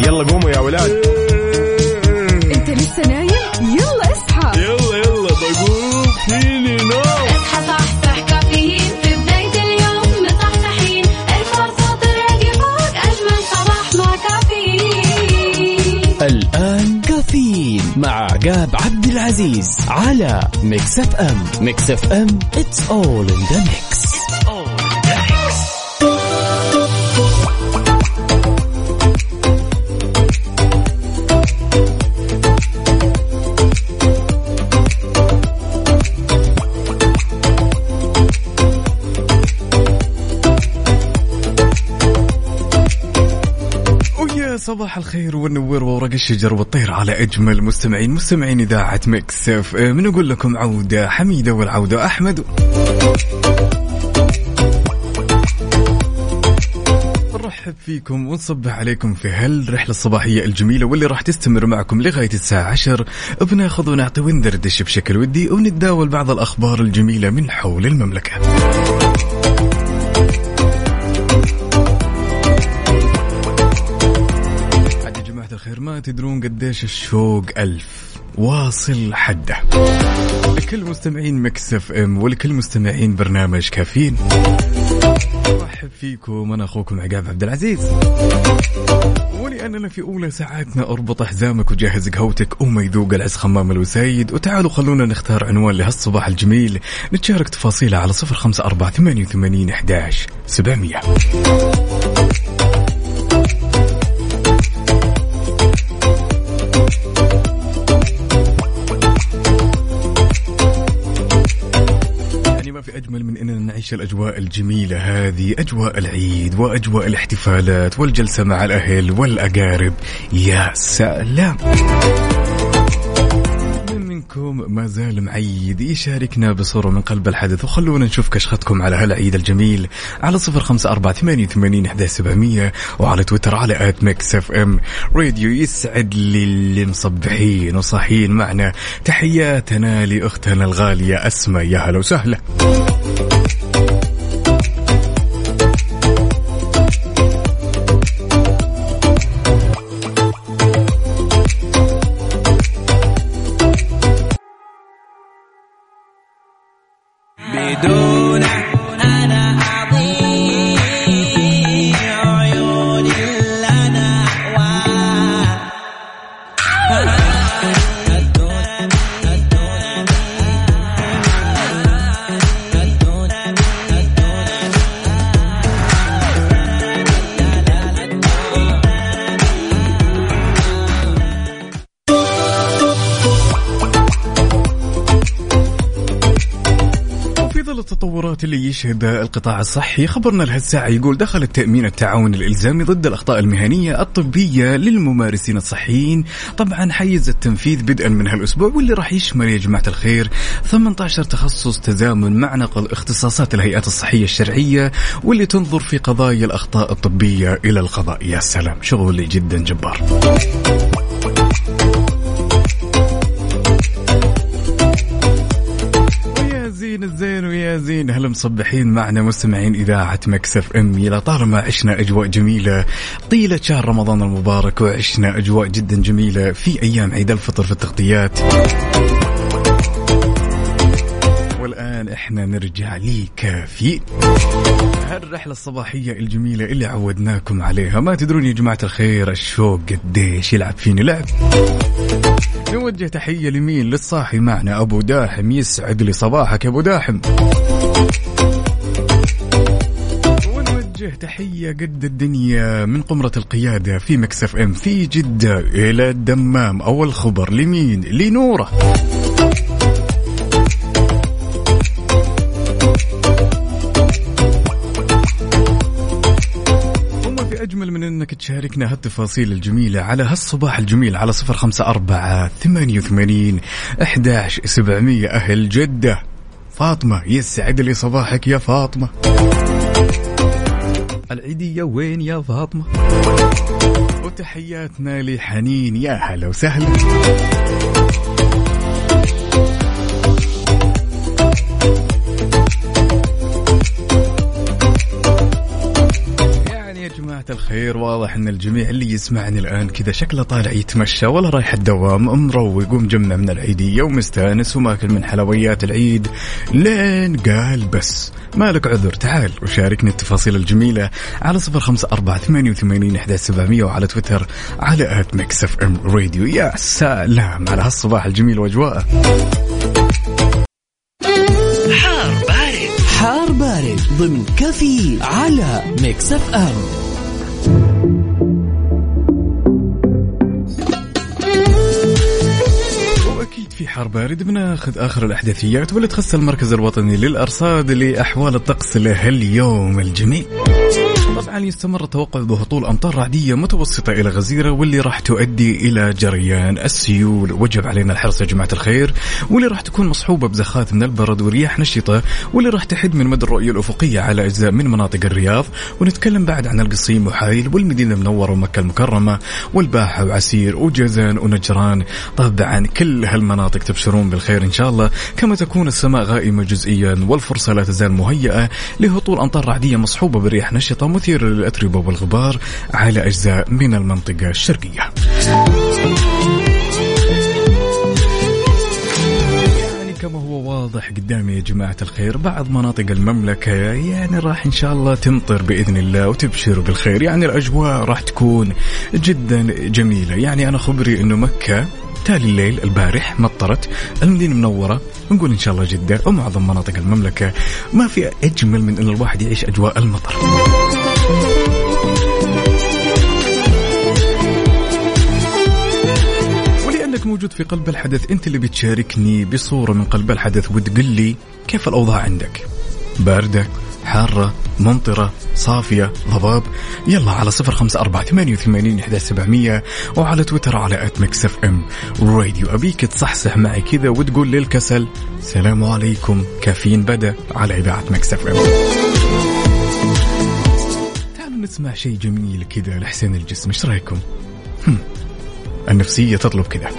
يلا قوموا يا ولاد. انت لسه نايم؟ يلا اصحى. يلا يلا بقوم. فيني نوم اصحى صحصح كافيين. في بداية اليوم مصحصحين. ارفع صوت الراديو فوق أجمل صباح مع كافيين. الآن كافيين مع عقاب عبد العزيز على Mix FM. Mix FM it's all in the mix. صباح الخير والنور وورق الشجر والطير على أجمل مستمعين مستمعين إذاعة Mix FM. نقول لكم عودة حميدة والعودة أحمد. نرحب فيكم ونصبح عليكم في هالرحلة الصباحية الجميلة واللي راح تستمر معكم لغاية الساعة عشر. بناخذ ونعطي وندردش بشكل ودي ونتداول بعض الأخبار الجميلة من حول المملكة. الخير ما تدرون قديش الشوق ألف واصل حده. لكل مستمعين مكسف إم ولكل مستمعين برنامج كافيين. أرحب فيكم أنا أخوكم عقاب عبد العزيز. ولاننا في أولى ساعاتنا أربط حزامك وجهز قهوتك وما يذوق العز خمام الوسيد. وتعالوا خلونا نختار عنوان لهالصباح الجميل. نتشارك تفاصيله على صفر خمسة أربعة ثمانية وثمانين أحداش سبعمية. نعيش الأجواء الجميلة هذه أجواء العيد وأجواء الاحتفالات والجلسة مع الأهل والأقارب. يا سلام! من منكم ما زال معيد يشاركنا بصورة من قلب الحدث. وخلونا نشوف كشختكم على هالعيد الجميل على صفر خمسة أربعة ثمانية وثمانين إحدى سبعمية وعلى تويتر على at Mix FM. Radio يسعد لي اللي مصبحين وصاحيين معنا. تحياتنا لأختنا الغالية أسماء. يا هلا وسهلا. يشهدها القطاع الصحي. خبرنا لهالساعة يقول دخل التأمين التعاون الإلزامي ضد الأخطاء المهنية الطبية للممارسين الصحيين. طبعا حيز التنفيذ بدءا من هالأسبوع واللي راح يشمل يا جماعة الخير 18 تخصص تزامن مع نقل اختصاصات الهيئات الصحية الشرعية واللي تنظر في قضايا الأخطاء الطبية إلى القضاء. يا سلام شغل جدا جبار. زين هلا مصبحين معنا مستمعين إذاعة مكسف أم. إلى طالما عشنا أجواء جميلة طيلة شهر رمضان المبارك وعشنا أجواء جدا جميلة في أيام عيد الفطر في التغطيات. والآن إحنا نرجع لكافيين هالرحلة الصباحية الجميلة اللي عودناكم عليها. ما تدرون يا جماعة الخير الشوق قديش يلعب فيني لعب. نوجه تحية لمين؟ للصاحي معنا أبو داحم. يسعد لي صباحك يا أبو داحم. تحية قد الدنيا من قمرة القيادة في مكسف إم في جدة إلى الدمام. أول خبر لمين؟ لنورة. من أنك تشاركنا هالتفاصيل الجميلة على هالصباح الجميل على صفر خمسة أربعة ثمانية وثمانين أحداش سبعمية أهل جدة. فاطمة يسعد لي صباحك يا فاطمة. العيدية وين يا فاطمة؟ وتحياتنا لحنين يا هلا وسهلا. واضح إن الجميع اللي يسمعني الآن كذا شكله طالع يتمشى ولا رايح الدوام مروق ومجمع من العيدية ومستانس وماكل من حلويات العيد. لين قال بس. مالك عذر تعال وشاركني التفاصيل الجميلة على صفر خمسة أربعة ثمانية وثمانين إحدى سبعمية وعلى تويتر على at Mix FM Radio. يا سلام على هالصباح الجميل وأجواءه حار بارد. حار بارد ضمن كافيين على Mix FM. حار بارد بناخذ اخر الاحداثيات واللي تخص المركز الوطني للأرصاد لأحوال الطقس لهاليوم الجميل. طبعا يستمر التوقع بهطول أمطار رعدية متوسطة إلى غزيرة واللي راح تؤدي إلى جريان السيول. وجب علينا الحرص يا جماعة الخير. واللي راح تكون مصحوبة بزخات من البرد ورياح نشطة واللي راح تحد من مدى الرؤية الأفقية على أجزاء من مناطق الرياض. ونتكلم بعد عن القصيم وحايل والمدينة المنورة ومكة المكرمة والباحة وعسير وجازان ونجران. طبعا كل هالمناطق تبشرون بالخير إن شاء الله. كما تكون السماء غائمة جزئيا والفرصة لا تزال مهيئة لهطول أمطار رعدية مصحوبة برياح نشطة مثيره للأتربة والغبار على أجزاء من المنطقة الشرقية. يعني كما هو واضح قدامي يا جماعة الخير بعض مناطق المملكة يعني راح إن شاء الله تمطر بإذن الله وتبشر بالخير. يعني الأجواء راح تكون جدا جميلة. يعني أنا خبري أنه مكة تالي الليل البارح مطرت المدينة منورة نقول إن شاء الله جدة ومعظم مناطق المملكة ما في أجمل من أن الواحد يعيش أجواء المطر. ولأنك موجود في قلب الحدث أنت اللي بتشاركني بصورة من قلب الحدث وتقول لي كيف الأوضاع عندك؟ باردة حارة ممطرة صافية ضباب. يلا على صفر خمسة أربعة ثمانية وثمانين إحدى سبعمية وعلى تويتر على at Mix FM Radio أبيك تصحصح معي كذا وتقول للكسل سلام عليكم كافيين بدأ على إذاعة Mix FM تعالوا نسمع شيء جميل كذا لحسين الجسمي إيش رأيكم؟ هم. النفسية تطلب كذا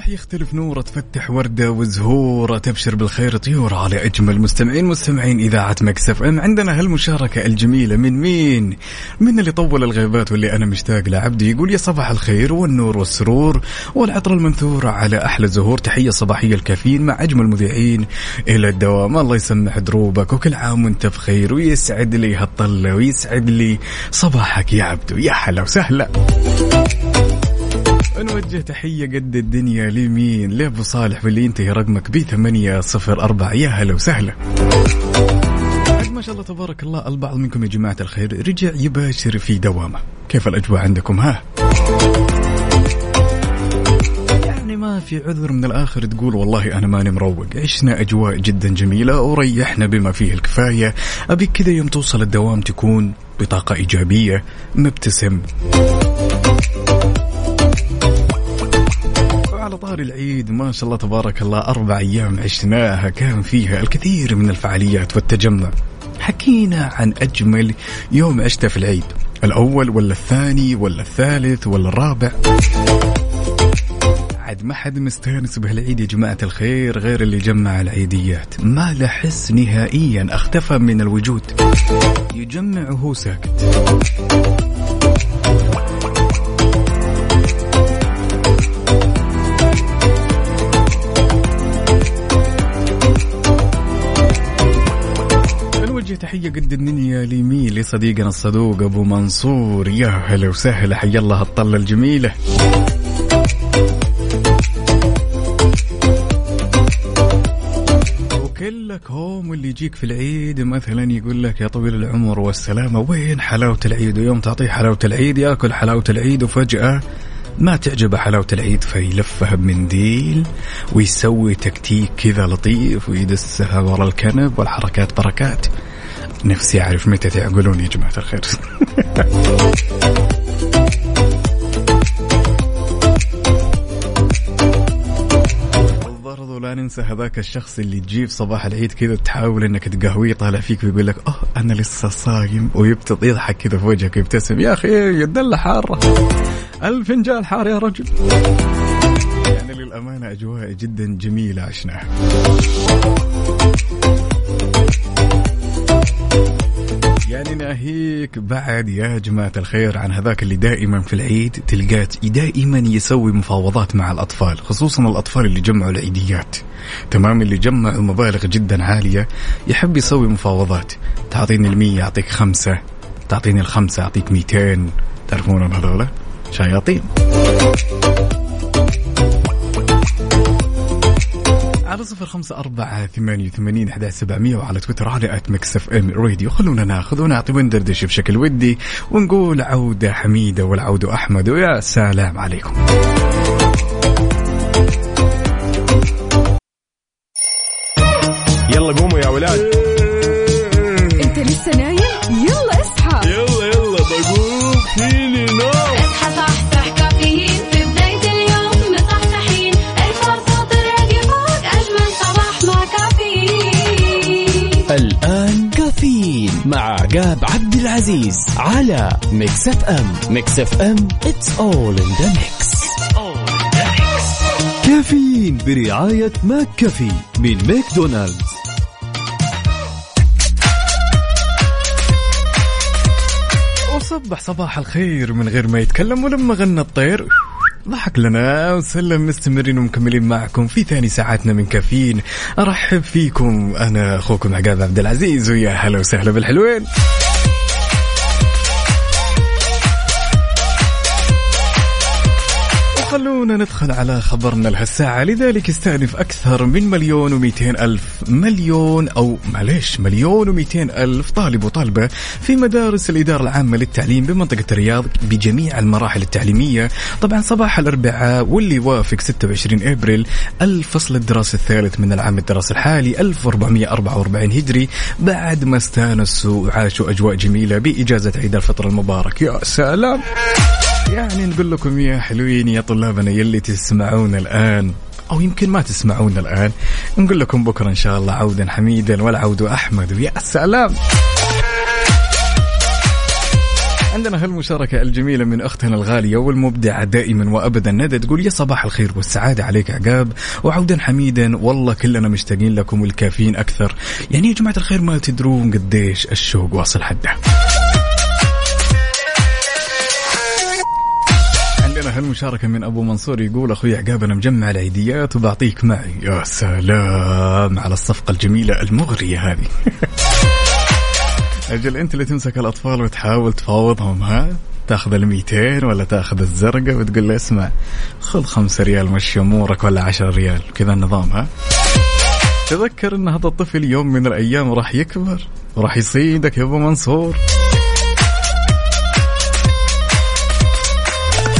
وصباح يختلف نوره تفتح وردة وزهورة تبشر بالخير طيور على أجمل مستمعين مستمعين إذاعة مكسف أم. عندنا هالمشاركة الجميلة من مين؟ من اللي طول الغيبات واللي أنا مشتاق لعبده يقول يا صباح الخير والنور والسرور والعطر المنثور على أحلى زهور تحية صباحية الكافيين مع أجمل مذيعين إلى الدوام. الله يسمح دروبك وكل عام وأنت بخير ويسعد لي هالطلة ويسعد لي صباحك يا عبدو يا هلا وسهلا. نوجه تحية قد الدنيا لمين؟ لأبو صالح واللي ينتهي رقمك ب 804 يا هلا وسهلا. ما شاء الله تبارك الله. البعض منكم يا جماعة الخير رجع يباشر في دوامة. كيف الأجواء عندكم ها؟ يعني ما في عذر من الآخر تقول والله أنا ماني مروق. عشنا أجواء جدا جميلة وريحنا بما فيه الكفاية. أبيك كذا يوم توصل الدوام تكون بطاقة إيجابية مبتسم. على طار العيد ما شاء الله تبارك الله أربع أيام عشناها كان فيها الكثير من الفعاليات والتجمع. حكينا عن أجمل يوم عشته في العيد الأول ولا الثاني ولا الثالث ولا الرابع؟ عاد ما حد مستانس بهالعيد يا جماعة الخير غير اللي جمع العيديات. ما له حس نهائيا أختفى من الوجود. يجمع وهو ساكت. نوجه تحية قد الدنيا لمين لصديقنا الصدوق أبو منصور. يا هلا وسهلا حيا الله الطلة الجميلة. وكلك هوم واللي يجيك في العيد مثلا يقول لك يا طويل العمر والسلامة وين حلاوة العيد؟ ويوم تعطيه حلاوة العيد ياكل حلاوة العيد وفجأة ما تعجبه حلاوة العيد فيلفها بمنديل ويسوي تكتيك كذا لطيف ويدسها ورا الكنب والحركات بركات. نفسي أعرف متى تعقلون يا جماعة الخير. لا ننسى هذاك الشخص اللي تجيب صباح العيد كذا تحاول إنك تقهويه طالع فيك ويقول لك آه أنا لسه صايم. ويبتط يضحك كذا في وجهك يبتسم يا أخي الدلة حاره الفنجان حار يا رجل. يعني للأمانة أجواء جدا جميلة عشناها. يعني ناهيك بعد يا جماعة الخير عن هذاك اللي دائما في العيد تلقاه دائما يسوي مفاوضات مع الأطفال خصوصا الأطفال اللي جمعوا العيديات. تمام اللي جمعوا مبالغ جدا عالية يحب يسوي مفاوضات. تعطيني المية أعطيك خمسة. تعطيني الخمسة أعطيك ميتين. تعرفون هذولا شياطين على صفر خمسة أربعة ثمانية وثمانين أحد سبعمية وعلى تويتر على at Mix FM Radio. خلونا ناخذ ونعطي وندردش بشكل ودي ونقول عودة حميدة والعود أحمد. ويا سلام عليكم. يلا قوموا يا ولاد. مع عقاب عبد العزيز على Mix FM Mix FM it's all in the mix. كافيين برعاية McCafé من ماكدونالدز. وصبح صباح الخير من غير ما يتكلم ولما غنى الطير. ضحك لنا وسلم مستمرين ومكملين معكم في ثاني ساعاتنا من كافيين. أرحب فيكم أنا أخوكم عقاب عبد العزيز ويا هلا وسهلا بالحلوين. خلونا ندخل على خبرنا لهالساعة لذلك يستأنف أكثر من مليون ومئتين ألف مليون أو معليش مليون ومئتين ألف طالب وطالبة في مدارس الإدارة العامة للتعليم بمنطقة الرياض بجميع المراحل التعليمية. طبعا صباح الأربعاء واللي يوافق 26 أبريل الفصل الدراسي الثالث من العام الدراسي الحالي 1444 هجري. بعد ما استانسوا وعاشوا أجواء جميلة بإجازة عيد الفطر المبارك. يا سلام! يعني نقول لكم يا حلوين يا طلابنا يلي تسمعون الآن أو يمكن ما تسمعون الآن نقول لكم بكرة إن شاء الله عودا حميدا والعود أحمد. ويا سلام عندنا هالمشاركة الجميلة من أختنا الغالية والمبدعة دائما وأبدا. ندى تقول يا صباح الخير والسعادة عليك عقاب وعودا حميدا. والله كلنا مشتاقين لكم والكافيين أكثر. يعني يا جماعة الخير ما تدرون قديش الشوق واصل حده. عندنا هالمشاركة من أبو منصور يقول أخوي عقاب أنا مجمع العيديات وبعطيك معي. يا سلام على الصفقة الجميلة المغرية هذه. أجل أنت اللي تمسك الأطفال وتحاول تفاوضهم ها؟ تاخذ الميتين ولا تاخذ الزرقاء وتقول له اسمع خذ خمسة ريال مشي أمورك ولا عشرة ريال. كذا النظام ها؟ تذكر أن هذا الطفل يوم من الأيام راح يكبر وراح يصيدك يا أبو منصور.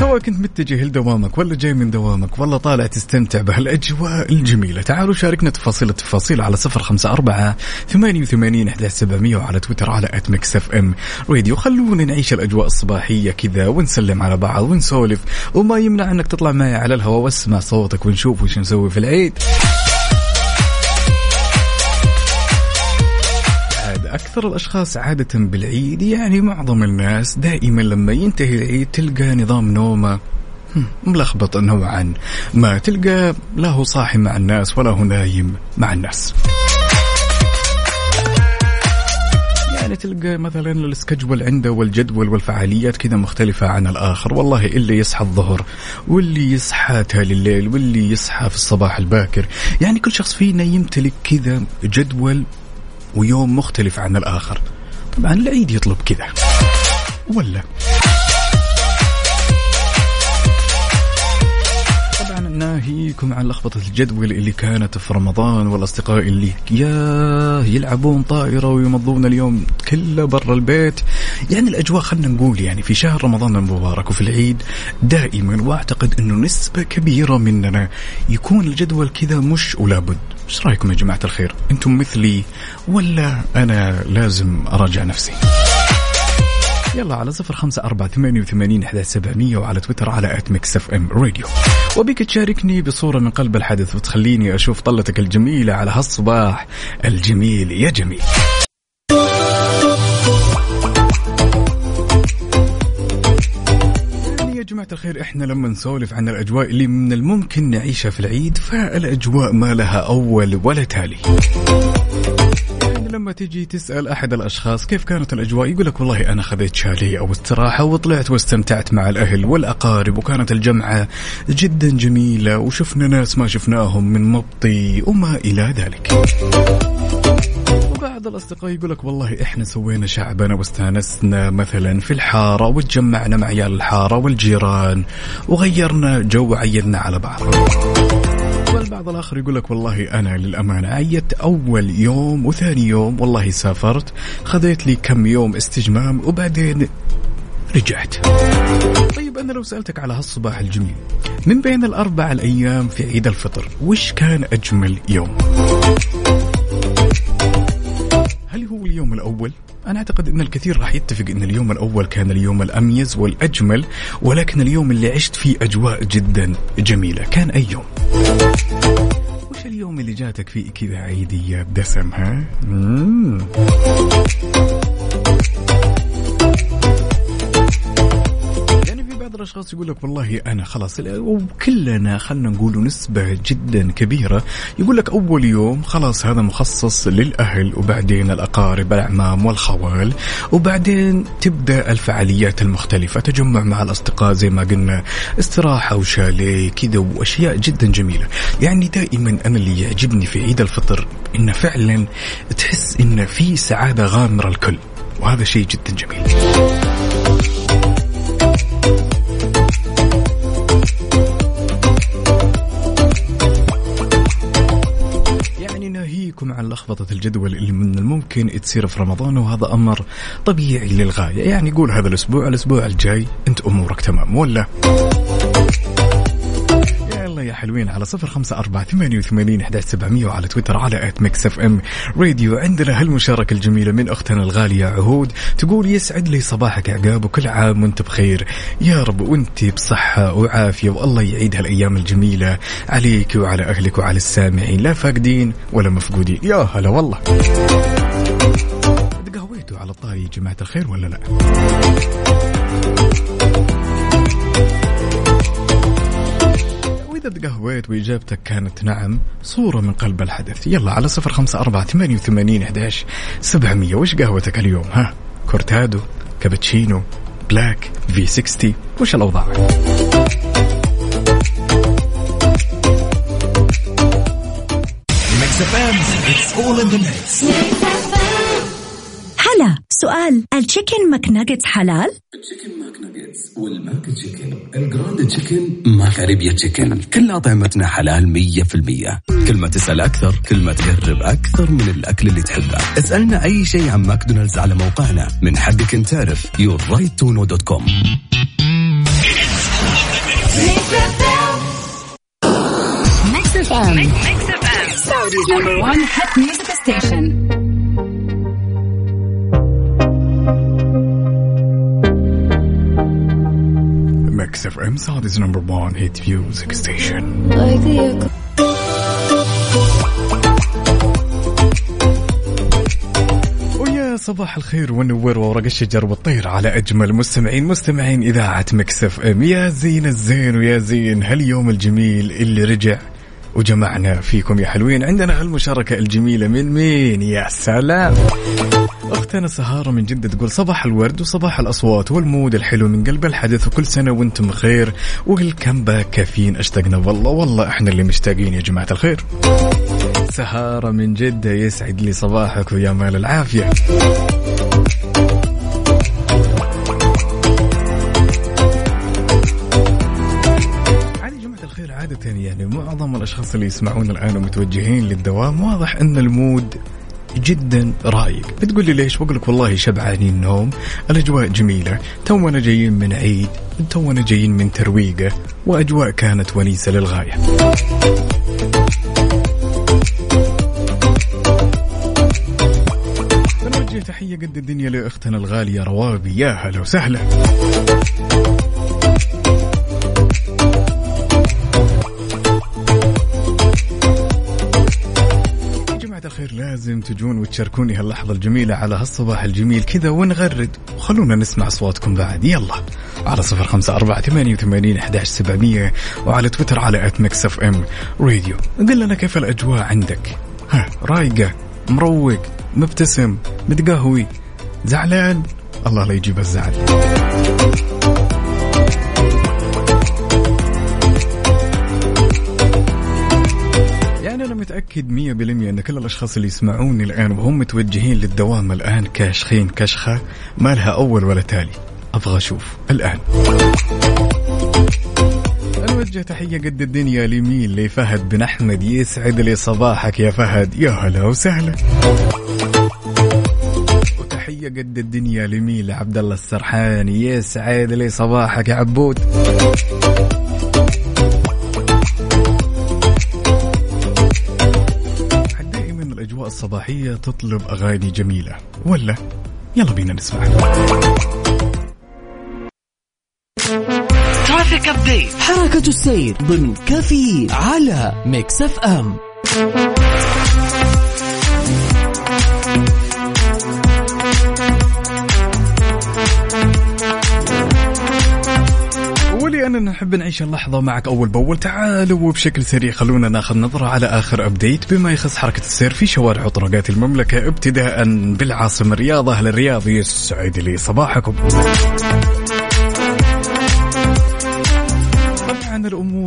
سواء كنت متجه لدوامك ولا جاي من دوامك ولا طالع تستمتع بهالأجواء الجميلة. تعالوا شاركنا تفاصيل التفاصيل على صفر خمسة أربعة ثمانية وثمانين أحد سبعمية وعلى تويتر على at Mix FM Radio خلونا نعيش الأجواء الصباحية كذا ونسلم على بعض ونسولف. وما يمنع أنك تطلع معي على الهواء واسمع صوتك ونشوف وش نسوي في العيد. أكثر الأشخاص عادة بالعيد يعني معظم الناس دائما لما ينتهي العيد تلقى نظام نومه ملخبط نوعا. ما تلقى لا هو صاحي مع الناس ولا هو نايم مع الناس. يعني تلقى مثلا السكجول عنده والجدول والفعاليات كذا مختلفة عن الآخر. والله اللي يصحى الظهر واللي يصحى تالي الليل واللي يصحى في الصباح الباكر. يعني كل شخص فينا يمتلك كذا جدول ويوم مختلف عن الآخر. طبعا العيد يطلب كذا. ولا؟ ناهيكم عن لخبطة الجدول اللي كانت في رمضان والأصدقاء اللي يا يلعبون طائرة ويمضون اليوم كله برا البيت. يعني الأجواء خلنا نقول يعني في شهر رمضان المبارك وفي العيد دائما وأعتقد أنه نسبة كبيرة مننا يكون الجدول كذا مش ولا بد. إيش رأيكم يا جماعة الخير؟ أنتم مثلي ولا أنا لازم أراجع نفسي؟ يلا على صفر خمسة أربعة ثمانية وثمانين سبعمية وعلى تويتر على at Mix FM Radio وأبيك تشاركني بصورة من قلب الحدث وتخليني أشوف طلتك الجميلة على هالصباح الجميل يا جميل. يعني جماعة الخير إحنا لما نسولف عن الأجواء اللي من الممكن نعيشها في العيد فالأجواء ما لها أول ولا تالي. لما تجي تسأل أحد الأشخاص كيف كانت الأجواء يقول لك والله أنا خذيت شاليه أو استراحة وطلعت واستمتعت مع الأهل والأقارب وكانت الجمعة جدا جميلة وشفنا ناس ما شفناهم من مبطي وما إلى ذلك. وبعض الأصدقاء يقول لك والله إحنا سوينا شعبنا واستانسنا مثلا في الحارة وتجمعنا مع عيال الحارة والجيران وغيرنا جو وعيدنا على بعض. والبعض الآخر يقول لك والله أنا للأمانة عيدت أول يوم وثاني يوم والله سافرت خذيت لي كم يوم استجمام وبعدين رجعت. طيب أنا لو سألتك على هالصباح الجميل من بين الأربع الأيام في عيد الفطر وش كان أجمل يوم؟ اليوم الأول؟ أنا أعتقد أن الكثير راح يتفق أن اليوم الأول كان اليوم الأميز والأجمل ولكن اليوم اللي عشت فيه أجواء جدا جميلة كان أي يوم؟ وش اليوم اللي جاتك فيه كذا عيدية بدسم ها؟ مم. بعض الاشخاص يقول لك والله أنا خلاص وكلنا خلينا نقول نسبة جدا كبيرة يقول لك أول يوم خلاص هذا مخصص للأهل وبعدين الأقارب الاعمام والخوال وبعدين تبدأ الفعاليات المختلفة تجمع مع الأصدقاء زي ما قلنا استراحة وشاليه كذا وأشياء جدا جميلة. يعني دائما أنا اللي يعجبني في عيد الفطر انه فعلا تحس إن في سعادة غامرة الكل وهذا شيء جدا جميل. ناهيكم عن لخبطة الجدول اللي من الممكن تصير في رمضان وهذا أمر طبيعي للغاية. يعني قول هذا الأسبوع الأسبوع الجاي أنت أمورك تمام ولا؟ حلوين على صفر خمسة أربعة ثمانية وثمانين أحد سبعمية وعلى تويتر على at Mix FM Radio. عندنا هالمشاركة الجميلة من أختنا الغالية عهود تقول يسعد لي صباحك عقاب وكل عام وأنت بخير. يا رب وأنت بصحة وعافية والله يعيد هالأيام الجميلة عليك وعلى أهلك وعلى السامعين. لا فاقدين ولا مفقودين. يا هلا والله. تقهويتوا على الطاري جماعة الخير ولا لا؟ وإذا تقهويت وإجابتك كانت نعم صورة من قلب الحدث. يلا على صفر خمسة أربعة ثمانية وثمانين أحداش سبعمية. وش قهوتك اليوم؟ ها كورتادو كابتشينو black V60 وش الأوضاع؟ هلا سؤال. ال Chicken McNuggets حلال؟ ال Chicken McNuggets وال McChicken ال Grand Chicken McArabia Chicken كل أطعمتنا حلال مية في المية. كل ما تسأل أكثر كل ما تقرب أكثر من الأكل اللي تحبه. اسألنا أي شيء عن ماكدونالدز على موقعنا. من حقك أن تعرف yourrighttoknow.com Mix FM Saudi's number 1 hit music station Mix FM Saudi's number 1 hit music station صباح الخير والنور وورق الشجر والطير على أجمل مستمعين مستمعين إذاعة Mix FM يا زين الزين ويا زين هاليوم الجميل اللي رجع؟ وجمعنا فيكم يا حلوين. عندنا هالمشاركة الجميلة من مين؟ يا سلام. أختنا سهارة من جدة تقول صباح الورد وصباح الأصوات والمود الحلو من قلب الحدث وكل سنة وأنتم بخير. والكم كافيين أشتقنا والله والله إحنا اللي مشتاقين يا جماعة الخير. سهارة من جدة يسعد لي صباحك ويا مال العافية. عادة يعني معظم الأشخاص اللي يسمعون الآن ومتوجهين للدوام واضح أن المود جدا رايق بتقول لي ليش؟ بقول لك والله شبعانين نوم الأجواء جميلة تونا جايين من عيد تونا جايين من ترويقة وأجواء كانت ونيسة للغاية. بنوجه تحية قد الدنيا لأختنا الغالية روابي. يا هلا وسهلا. الخير لازم تجون وتشاركوني هاللحظة الجميلة على هالصباح الجميل كذا ونغرد. وخلونا نسمع أصواتكم بعد. يلا. على صفر خمسة أربعة ثمانية وثمانين أحداش سبعمية وعلى تويتر على at Mix FM Radio قل لنا كيف الأجواء عندك؟ ها رايقة مروق مبتسم متقهوي زعلان. الله لا يجيب الزعل. أنا متأكد مية بالمية أن كل الأشخاص اللي يسمعوني الآن وهم متوجهين للدوام الآن كاشخين كشخة ما لها أول ولا تالي. أبغى أشوف. الآن. نوجه تحية قد الدنيا لمين لفهد بن أحمد. يسعد لي صباحك يا فهد. يا هلا وسهلا. وتحية قد الدنيا لمين لعبد الله السرحاني. يسعد لي صباحك يا عبود. الصباحية تطلب أغاني جميلة ولا؟ يلا بينا نسمع. traffic update حركة السير ضمن كافيين على Mix FM. ولأننا نحب نعيش اللحظة معك أول بأول. تعالوا وبشكل سريع خلونا ناخذ نظرة على آخر update. بما يخص حركة السير في شوارع وطرقات المملكة ابتداء بالعاصمة الرياض أهل الرياض يسعد لي صباحكم.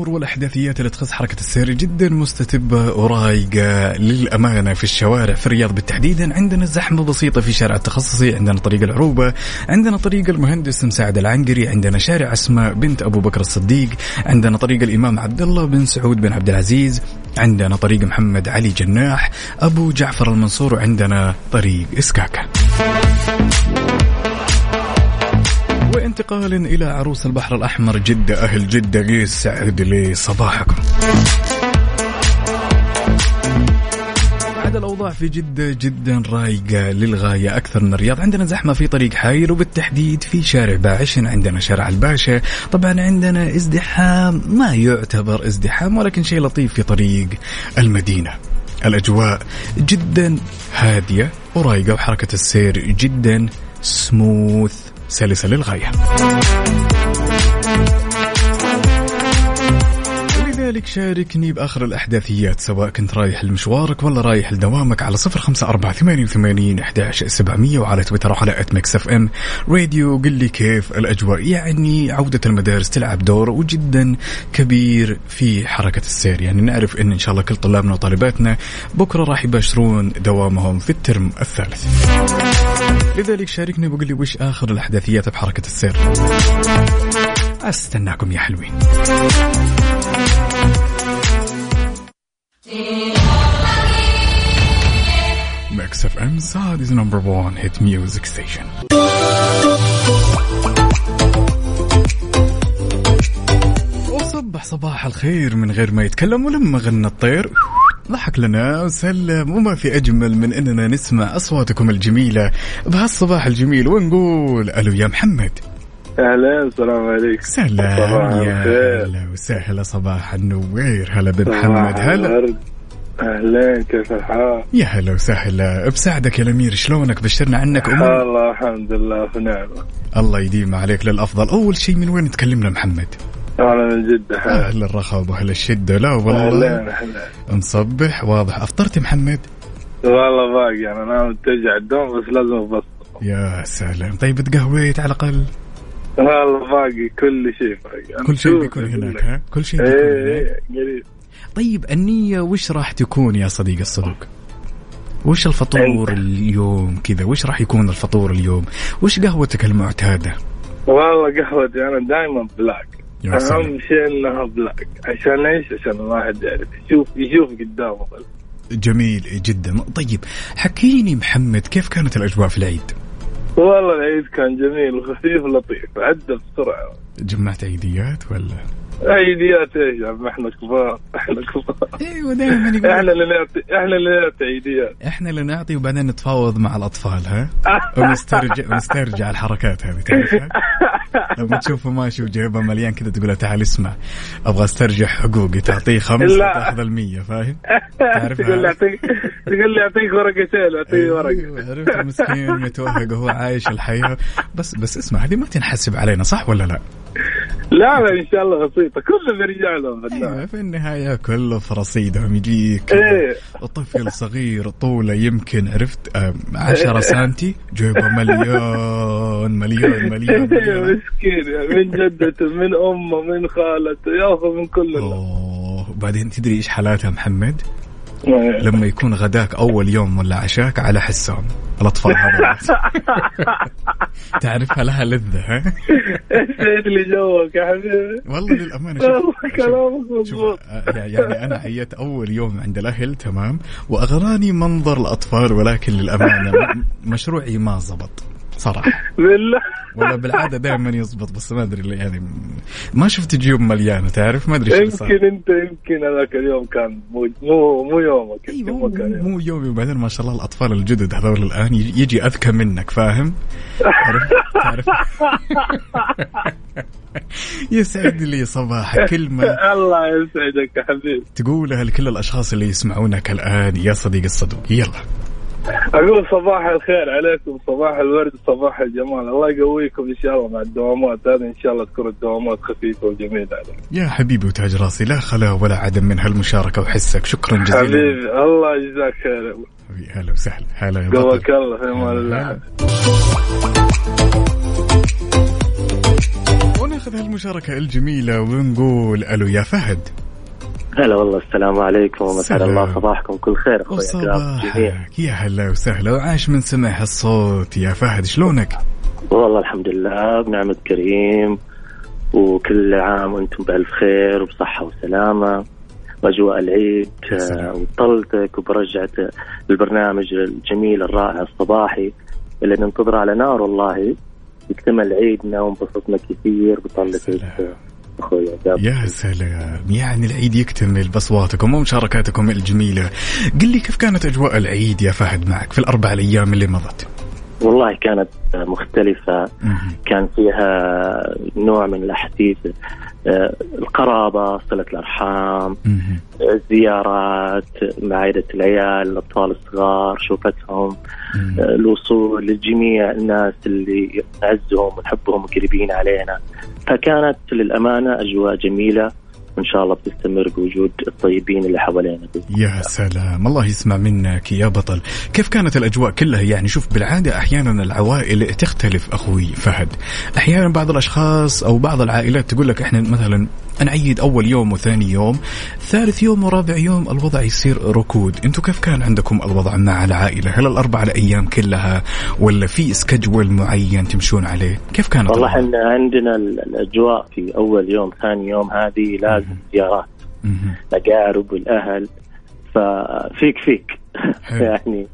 الأمور والأحداثيات اللي تخص حركة السير جدا مستتبة ورايقة للأمانة في الشوارع في الرياض بالتحديد. عندنا زحمة بسيطة في شارع التخصصي عندنا طريق العروبة عندنا طريق المهندس مساعد العنقري عندنا شارع أسماء بنت أبو بكر الصديق عندنا طريق الإمام عبد الله بن سعود بن عبد العزيز عندنا طريق محمد علي جناح أبو جعفر المنصور وعندنا طريق إسكاكا. وانتقالا إلى عروس البحر الأحمر جده أهل جده يسعد لي صباحكم الأوضاع في جدة جدا رايقة للغاية أكثر من الرياض. عندنا زحمة في طريق حايل وبالتحديد في شارع باعشن عندنا شارع الباشا. طبعا عندنا ازدحام ما يعتبر ازدحام ولكن شيء لطيف في طريق المدينة. الأجواء جدا هادية ورايقة وحركة السير جدا سموث سلسة للغاية ولذلك شاركني بآخر الأحداثيات سواء كنت رايح لمشوارك ولا رايح لدوامك على صفر خمسة أربعة ثمانية وثمانين أحداش سبعمية وعلى تويتر وعلى at Mix FM راديو قل لي كيف الأجواء؟ يعني عودة المدارس تلعب دور وجدا كبير في حركة السير. يعني نعرف أن إن شاء الله كل طلابنا وطالباتنا بكرة راح يباشرون دوامهم في الترم الثالث. لذلك شاركني وقل لي وش آخر الأحداثيات بحركة السير؟ أستناكم يا حلوين. Mix FM Saudi's number 1 hit music station وصبح صباح الخير من غير ما يتكلم ولما غنى الطير. ضحك لنا وسلم وما في أجمل من أننا نسمع أصواتكم الجميلة بهالصباح الجميل ونقول ألو يا محمد. أهلا السلام عليكم. سلام يا. هلا وسهلا صباح النوير. هلا بن صباح محمد هلا. اهلين كيف الحال؟ يا هلا وسهلا. بساعدك يا الأمير شلونك؟ بشرنا عنك أمور؟ الله الحمد لله في نعمة الله يديم عليك للأفضل. أول شيء من وين تكلمنا محمد؟ من جدة أهل الرخاء وأهل الشدة. لا والله نصبح. واضح. أفطرت يا محمد؟ والله باقي. أنا أنا متجع الدوم بس لازم ابسط يا سلام. طيب تقهويت على الأقل؟ والله باقي. كل شيء باقي. كل شيء بيكون هناك. ها؟ كل شيء بيكون إيه هناك. إيه قريب. طيب النية وش راح تكون يا صديق الصدوق؟ وش الفطور. اليوم كذا؟ وش راح يكون الفطور اليوم؟ وش قهوتك المعتادة؟ والله قهوتي أنا دائما black. أهم شيء انها black. عشان إيش؟ عشان الواحد يعرف. يشوف يشوف قدامه جميل جدا. طيب حكيني محمد كيف كانت الأجواء في العيد؟ والله العيد كان جميل وخفيف ولطيف. عدى بسرعة. جمعت عيديات ولا؟ عيديات إيش؟ يا عم إحنا كبار. إحنا كبار. أيوه دائما إحنا اللي نعطي إحنا اللي نعطي عيديات. إحنا اللي نعطي وبعدين نتفاوض مع الأطفال ها؟ ونسترجع ونسترجع الحركات هذه تعرفها؟ لما تشوفه ماشي وجيبه مليان كذا تقول له تعال اسمع أبغى أسترجع حقوقي تعطيه خمس لا. وتاخذ المية فاهم؟ تعرفها تقول لي اعطيك تقول لي أعطيك ورقتين اعطيني ورقه أيوة، عرفت مسكين متوهق وهو عايش الحياة بس بس اسمع هذه ما تنحسب علينا صح ولا لا؟ لا لا إن شاء الله بسيطة. كله بيرجع لهم أيوة، في النهاية كله في رصيدهم يجيك. إيه. طفل صغير طوله يمكن عرفت آه، 10 سنتي جيبه مليون مليون مليون, إيه، مليون. مسكين من جدته من أمه من خالته ياخذ من كل أوه وبعدين تدري إيش حالاتها محمد؟ إيه. لما يكون غداك أول يوم ولا عشاك على حسهم الأطفال هذول. تعرفها لها لذة ها؟ إيش اللي جوك يا حبيبي؟ والله للأمانة شوف والله كلامك مضبوط آه، يعني أنا عيت أول يوم عند الأهل تمام؟ وأغراني منظر الأطفال ولكن للأمانة مشروعي ما زبط. صراحة. بالله. ولا بالعادة دائما يزبط بس ما أدري ليه يعني ما شفت جيوب مليانة تعرف؟ ما أدري إيش يمكن أنت يمكن هذاك اليوم كان مو مو مو يومك يمكن مو. مو يومي وبعدين ما شاء الله الأطفال الجدد هذول الآن يجي أذكى منك فاهم؟ عرفت؟ تعرف؟ يسعد لي صباح كلمه الله يسعدك يا حبيبي. تقولها لكل الأشخاص اللي يسمعونك الآن يا صديق الصدوق يلا. أقول صباح الخير عليكم صباح الورد صباح الجمال. الله يقويكم إن شاء الله مع الدوامات. هذه إن شاء الله تكون الدوامات خفيفة وجميلة عليكم يا حبيبي وتاج راسي لا خلا ولا عدم من هالمشاركة وحسك. شكرا جزيلا. حبيبي الله يجزاك خير. حبيبي، هلا وسهلا. هلا يا قواك الله في أمان الله. وناخذ هالمشاركة الجميلة ونقول ألو يا فهد. هلا والله السلام عليكم سلام. الله صباحكم كل خير أخوي يا هلا وسهلا وعاش من سمع هالصوت يا فهد شلونك؟ والله الحمد لله بنعمة كريم وكل عام وأنتم بألف خير وبصحة وسلامة وأجواء العيد. آه، وطلتك وبرجعت البرنامج الجميل الرائع الصباحي اللي ننتظره على نار والله يكتمل عيدنا وانبسطنا كثير بطلتك. أخوي عقاب. يا سلام يعني العيد يكتمل بأصواتكم ومشاركاتكم الجميلة قل لي كيف كانت أجواء العيد يا فهد معك في الأربع الأيام اللي مضت والله كانت مختلفة. كان فيها نوع من الأحاسيس آه، القرابة صلة الأرحام. الزيارات مع عائلة العيال الأطفال الصغار شوفتهم. آه، الوصول لجميع الناس اللي نعزهم ونحبهم وقريبين علينا فكانت للأمانة أجواء جميلة وإن شاء الله بتستمر بوجود الطيبين اللي حوالينا يا سلام. الله يسمع منك يا بطل. كيف كانت الأجواء كلها؟ يعني شوف بالعادة أحيانا العوائل تختلف أخوي فهد. أحيانا بعض الأشخاص أو بعض العائلات تقول لك إحنا مثلا نعيد أول يوم وثاني يوم ثالث يوم ورابع يوم الوضع يصير ركود أنتوا كيف كان عندكم الوضع مع العائلة هل الأربع الأيام كلها ولا في سكجول معين تمشون عليه كيف كانت والله؟ إحنا عندنا ال- الأجواء في أول يوم ثاني يوم هذه لازم زيارات مهم. الأقارب والأهل ففيك فيك. يعني.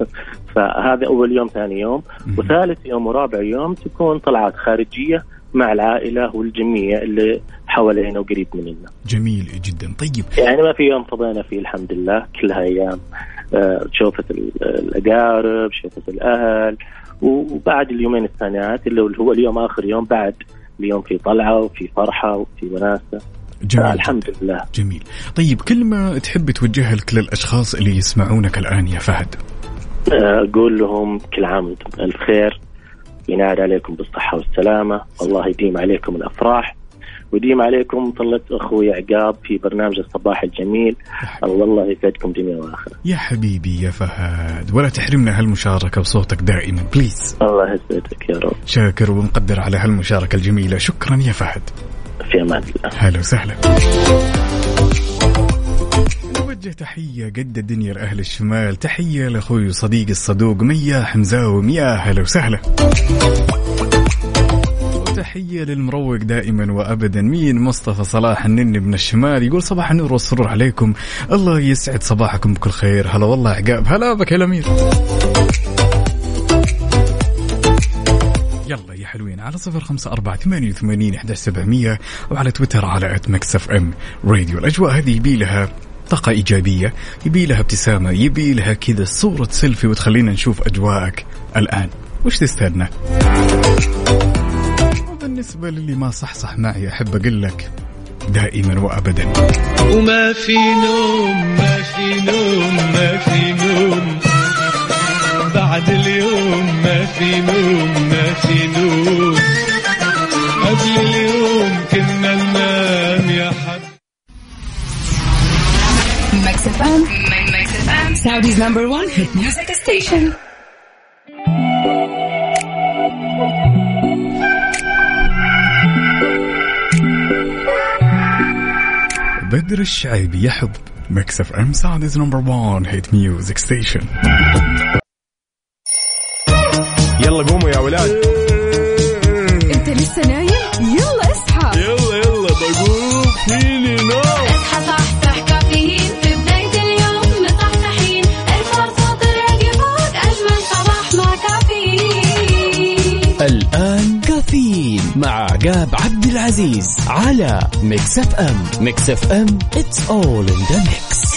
فهذا أول يوم ثاني يوم. وثالث يوم ورابع يوم تكون طلعات خارجية مع العائلة والجميع اللي حوالينا وقريب مننا جميل جدا. طيب. يعني ما في يوم فضينا فيه الحمد لله. كلها أيام آه، شوفة ال- الأقارب شوفة الأهل وبعد اليومين الثانيات اللي هو اليوم آخر يوم بعد اليوم في طلعة وفي فرحة وفي وناسه جميل الحمد جداً. لله. جميل. طيب كلمة تحب توجهها لكل الأشخاص اللي يسمعونك الآن يا فهد؟ آه، أقول لهم كل عام وأنتم بألف خير ينعاد عليكم بالصحة والسلامة. والله يديم عليكم الأفراح. ويديم عليكم طلة أخوي عقاب في برنامج الصباح الجميل. والله يسعدكم دنيا وآخرة يا حبيبي يا فهد ولا تحرمنا هالمشاركة بصوتك دائما بليز الله يسعدك يا رب. شاكر ومقدر على هالمشاركة الجميلة. شكرا يا فهد. في أمان الله. هلا وسهلا. نوجه تحية قد الدنيا لأهل الشمال. تحية لأخوي وصديقي الصدوق ميا حمزاوم يا هلا وسهلا. وتحية للمروق دائما وابدا. مين؟ مصطفى صلاح النني من الشمال. يقول صباح النور والسرور عليكم. الله يسعد صباحكم بكل خير. هلا والله عقاب. هلا بك يا الامير يلا يا حلوين. على صفر خمسة أربعة ثمانية وثمانين إحداش سبعمية وعلى تويتر على at Mix FM Radio الأجواء هذه يبي لها طاقة إيجابية يبي لها ابتسامة يبي لها كذا صورة سيلفي وتخلينا نشوف أجواءك الآن. وش تستنى بالنسبة للي ما صحصح معي أحب أقول لك دائما وأبدا. وما في نوم ما في نوم ما في نوم. بعد اليوم ما في نوم ما في نوم. قبل اليوم كنا ننام يا حب. Mix FM Saudi's number 1 hit music station بدر الشعيبي يحب Mix FM Saudi's number 1 hit music station يلا قوموا يا ولاد. انت لسه نايم؟ يلا اصحى. يلا يلا بقوم. فيني نوم. اصحى صحصح كافيين. في بداية اليوم مصحصحين. الفرصة تراقي فوق أجمل صباح مع كافيين. الآن كافيين مع عقاب عبد العزيز على Mix FM Mix FM it's all in the mix.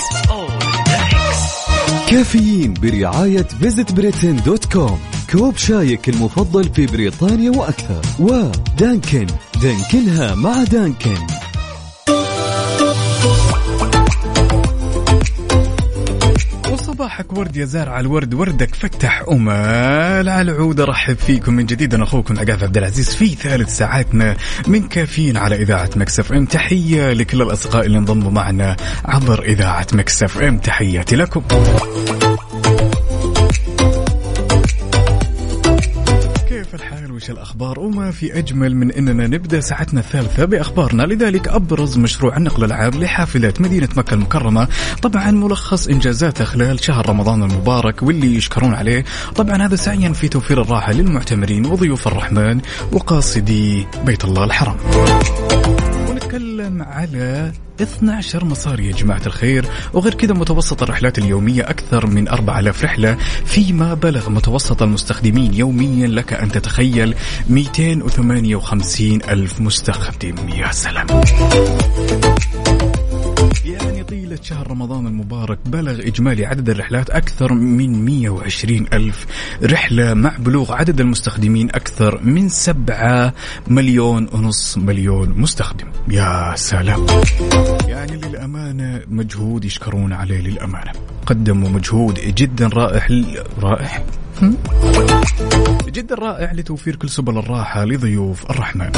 كافيين برعاية Visit Britain dot com كوب شايك المفضل في بريطانيا وأكثر. و Dunkin. دانكنها مع Dunkin. وصباحك ورد يا زارع الورد وردك فتح أمال على العود أرحب فيكم من جديد أنا أخوكم عقاب عبد العزيز في ثالث ساعاتنا من كافيين على إذاعة Mix FM. تحية لكل الأصدقاء اللي انضموا معنا عبر إذاعة Mix FM. تحياتي لكم. الأخبار وما في أجمل من أننا نبدأ ساعتنا الثالثة بأخبارنا. لذلك أبرز مشروع النقل العام لحافلات مدينة مكة المكرمة. طبعا ملخص إنجازاته خلال شهر رمضان المبارك واللي يشكرون عليه. طبعا هذا سعيا في توفير الراحة للمعتمرين وضيوف الرحمن وقاصدي بيت الله الحرام. ونتكلم على 12 مسار يا جماعة الخير وغير كذا متوسط الرحلات اليومية أكثر من 4000 رحلة فيما بلغ متوسط المستخدمين يوميا لك أن تتخيل 258 ألف مستخدم. يا سلام. يعني طيلة شهر رمضان المبارك بلغ إجمالي عدد الرحلات أكثر من 120 ألف رحلة مع بلوغ عدد المستخدمين أكثر من 7 مليون ونص مليون مستخدم. يا سلام. يعني للأمانة مجهود يشكرون عليه للأمانة. قدموا مجهود جدا رائع رائع هم؟ جدا رائع لتوفير كل سبل الراحة لضيوف الرحمن.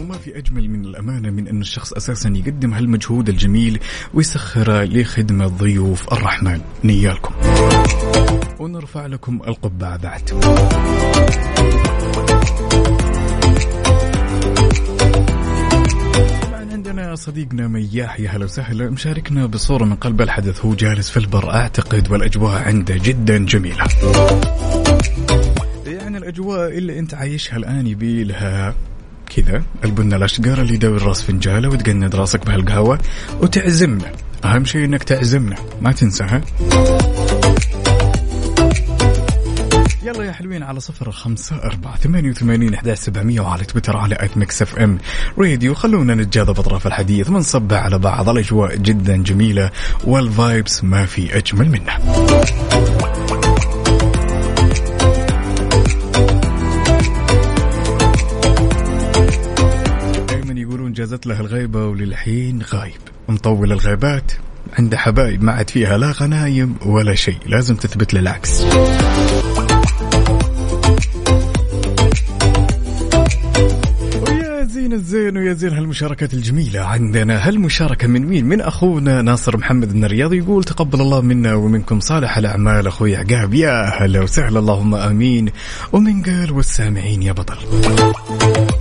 وما في أجمل من الأمانة من أن الشخص أساسا يقدم هالمجهود الجميل ويسخره لخدمة ضيوف الرحمن. نيالكم. ونرفع لكم القبعة بعد. عندنا صديقنا مياح يا هلا وسهلا. مشاركنا بصورة من قلب الحدث. هو جالس في البر. أعتقد والأجواء عنده جدا جميلة. يعني الأجواء اللي أنت عايشها الآن يبي لها كذا. البن الأشقر اللي يدور راس فنجالة وتقند راسك بهالقهوة وتعزمنا. أهم شيء إنك تعزمنا. ما تنسى ها؟ يلا يا حلوين على صفر خمسة أربعة ثمانية وثمانين أحداش سبعمية وعلى تويتر على at Mix FM Radio. خلونا نتجاذب أطراف الحديث ونصبع على بعض. الأجواء جدا جميلة وال vibes ما في أجمل منها. جازت له الغيبة وللحين غايب. مطول الغيبات عنده حبايب ما عاد فيها لا غنايم ولا شيء. لازم تثبت له زين الزين ويا زين هالمشاركات الجميلة عندنا؟ هالمشاركة من مين؟ من أخونا ناصر محمد من الرياض يقول تقبل الله منا ومنكم صالح الأعمال أخوي عقاب. يا هلا وسهلا اللهم آمين. ومن قال والسامعين يا بطل.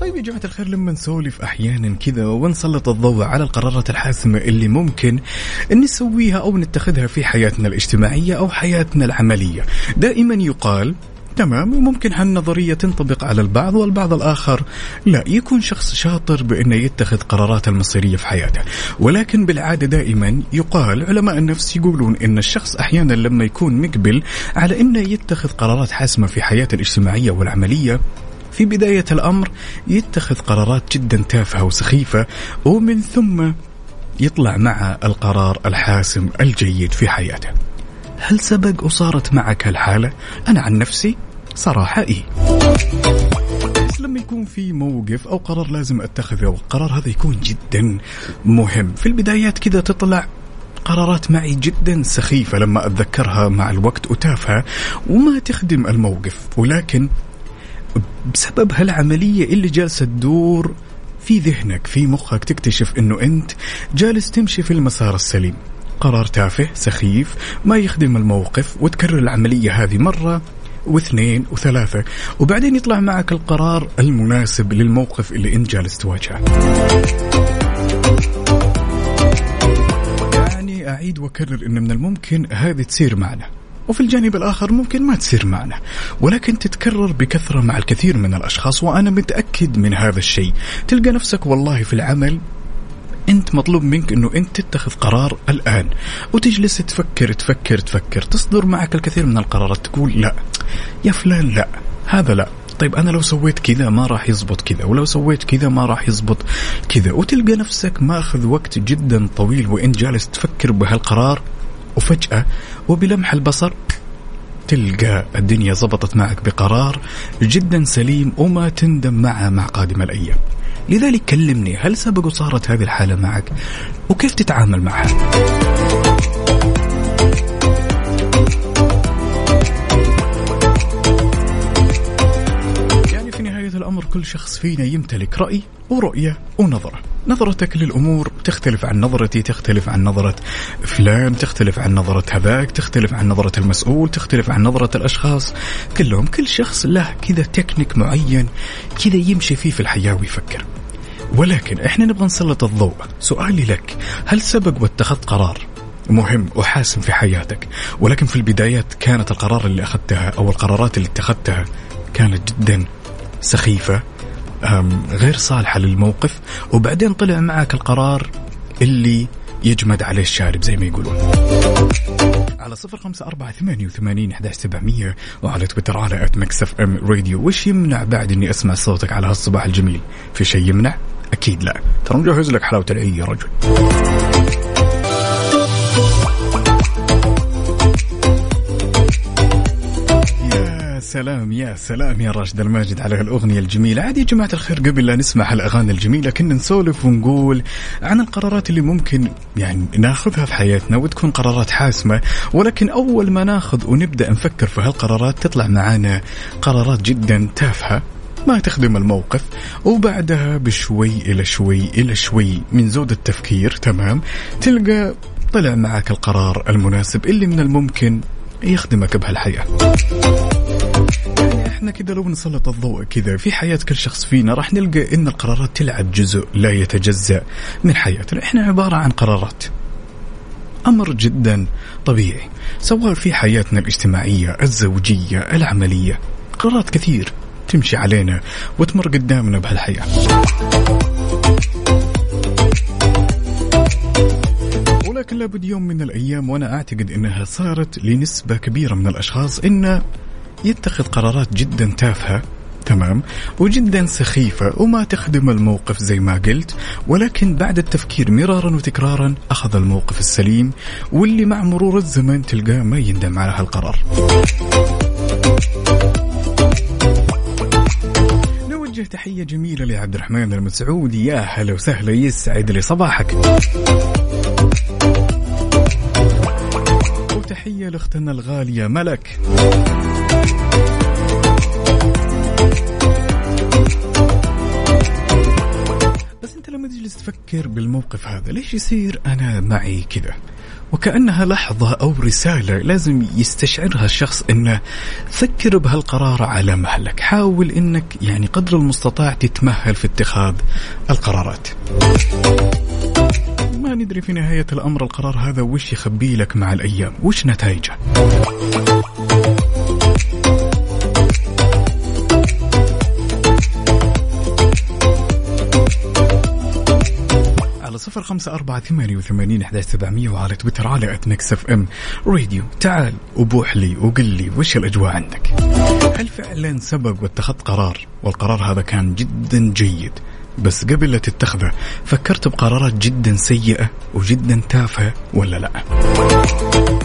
طيب يا جماعة الخير لما نسولف أحيانا كذا ونسلط الضوء على القرارات الحاسمة اللي ممكن نسويها أو نتخذها في حياتنا الاجتماعية أو حياتنا العملية دائما يقال تمام وممكن هالنظرية تنطبق على البعض والبعض الآخر. لا يكون شخص شاطر بأنه يتخذ قرارات المصيرية في حياته. ولكن بالعادة دائما يقال علماء النفس يقولون أن الشخص أحيانا لما يكون مقبل على أنه يتخذ قرارات حاسمة في حياته الاجتماعية والعملية في بداية الأمر يتخذ قرارات جدا تافهة وسخيفة ومن ثم يطلع مع القرار الحاسم الجيد في حياته. هل سبق وصارت معك هالحالة؟ أنا عن نفسي صراحة إيه لما يكون في موقف أو قرار لازم أتخذه. والقرار هذا يكون جدا مهم. في البدايات كذا تطلع قرارات معي جدا سخيفة. لما أتذكرها مع الوقت وتافهة وما تخدم الموقف. ولكن بسبب هالعملية اللي جالسة تدور في ذهنك في مخك تكتشف إنه أنت جالس تمشي في المسار السليم. قرار تافه سخيف ما يخدم الموقف وتكرر العملية هذه مرة واثنين وثلاثة. وبعدين يطلع معك القرار المناسب للموقف اللي انت جالس تواجهه. يعني أعيد وأكرر أن من الممكن هذه تصير معنا. وفي الجانب الآخر ممكن ما تصير معنا. ولكن تتكرر بكثرة مع الكثير من الأشخاص وأنا متأكد من هذا الشيء. تلقى نفسك والله في العمل انت مطلوب منك انه انت تتخذ قرار الآن. وتجلس تفكر تفكر تفكر. تصدر معك الكثير من القرارات. تقول لا. يا فلان لا. هذا لا. طيب أنا لو سويت كذا ما راح يزبط كذا. ولو سويت كذا ما راح يزبط كذا. وتلقى نفسك ماخذ وقت جدا طويل وإنت جالس تفكر بهالقرار وفجأة وبلمح البصر تلقى الدنيا زبطت معك بقرار جدا سليم وما تندم معه مع قادم الأيام. لذلك كلمني هل سبق وصارت هذه الحالة معك؟ وكيف تتعامل معها؟ يعني في نهاية الأمر كل شخص فينا يمتلك رأي ورؤية ونظرة. نظرتك للأمور تختلف عن نظرتي تختلف عن نظرة فلان تختلف عن نظرة هذاك تختلف عن نظرة المسؤول تختلف عن نظرة الأشخاص. كلهم كل شخص له كذا تكنيك معين كذا يمشي فيه في الحياة ويفكر. ولكن إحنا نبغى نسلط الضوء. سؤالي لك هل سبق واتخذت قرار؟ مهم وحاسم في حياتك. ولكن في البدايات كانت القرار اللي أخذتها أو القرارات اللي اتخذتها كانت جدا سخيفة غير صالحة للموقف. وبعدين طلع معك القرار اللي يجمد عليه الشارب زي ما يقولون. على صفر خمسة أربعة ثمانية وثمانين أحداش سبعمية وعلى تويتر على at Mix FM Radio وش يمنع بعد إني أسمع صوتك على هالصباح الجميل؟ في شيء يمنع؟ أكيد لا. ترى مجهز لك حلاوة العيد يا رجل. سلام يا سلام يا راشد الماجد على هالأغنية الجميلة. عاد يا جماعة الخير قبل لا نسمع هالأغاني الجميلة كنا نسولف ونقول عن القرارات اللي ممكن يعني ناخذها في حياتنا وتكون قرارات حاسمة. ولكن أول ما ناخذ ونبدأ نفكر في هالقرارات تطلع معانا قرارات جدا تافهة. ما تخدم الموقف وبعدها بشوي إلى شوي إلى شوي من زود التفكير تمام؟ تلقى طلع معك القرار المناسب اللي من الممكن يخدمك بهالحياة. يعني إحنا كذا لو نسلط الضوء كذا في حياة كل شخص فينا راح نلقى إن القرارات تلعب جزء لا يتجزأ من حياتنا. إحنا عبارة عن قرارات. أمر جدا طبيعي سواء في حياتنا الاجتماعية الزوجية العملية قرارات كثير. تمشي علينا وتمر قدامنا بهالحياة. ولكن لابد يوم من الأيام وأنا أعتقد أنها صارت لنسبة كبيرة من الأشخاص أنه يتخذ قرارات جدا تافهة تمام وجدا سخيفة وما تخدم الموقف زي ما قلت ولكن بعد التفكير مرارا وتكرارا أخذ الموقف السليم واللي مع مرور الزمن تلقاه ما يندم على هالقرار. نوجه تحية جميلة لعبد الرحمن المسعودي يا هلا وسهلا يسعد لي صباحك. وتحية لأختنا الغالية ملك. بس أنت لما تجلس تفكر بالموقف هذا ليش يصير أنا معي كذا؟ وكأنها لحظة أو رسالة لازم يستشعرها الشخص أنه فكر بهالقرار على مهلك حاول أنك يعني قدر المستطاع تتمهل في اتخاذ القرارات. ما ندري في نهاية الأمر القرار هذا وش يخبي لك مع الأيام؟ وش نتائجه؟ على صفر خمسة أربعة ثمانية وثمانين سبعمية وعلى تويتر على at Mix FM. Radio تعال وبوح لي وقل لي وش الأجواء عندك؟ هل فعلا سبق واتخذت قرار؟ والقرار هذا كان جدا جيد. بس قبل لا تتخذه فكرت بقرارات جدا سيئة وجدا تافهة ولا لا؟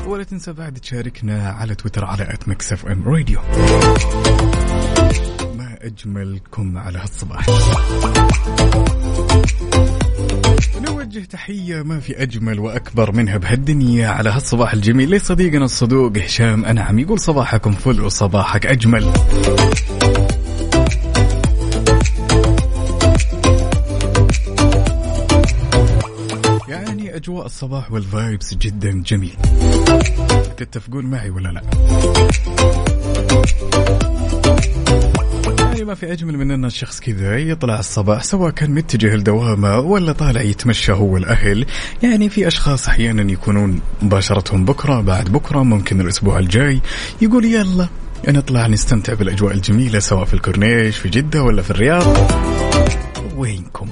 ولا تنسى بعد تشاركنا على تويتر على إف إم راديو. أجملكم على هالصباح. نوجه تحية ما في أجمل وأكبر منها بهالدنيا على هالصباح الجميل. لصديقنا الصدوق هشام أنعم. يقول صباحكم فل وصباحك أجمل. يعني أجواء الصباح والفايبس جدا جميل. تتفقون معي ولا لا؟ يعني ما في أجمل من أن الشخص كذا يطلع الصباح سواء كان متجه لدوامة ولا طالع يتمشى هو والأهل. يعني في أشخاص أحيانا يكونون مباشرتهم بكرة بعد بكرة ممكن الأسبوع الجاي يقول يلا نطلع نستمتع بالأجواء الجميلة سواء في الكورنيش في جدة ولا في الرياض. وينكم؟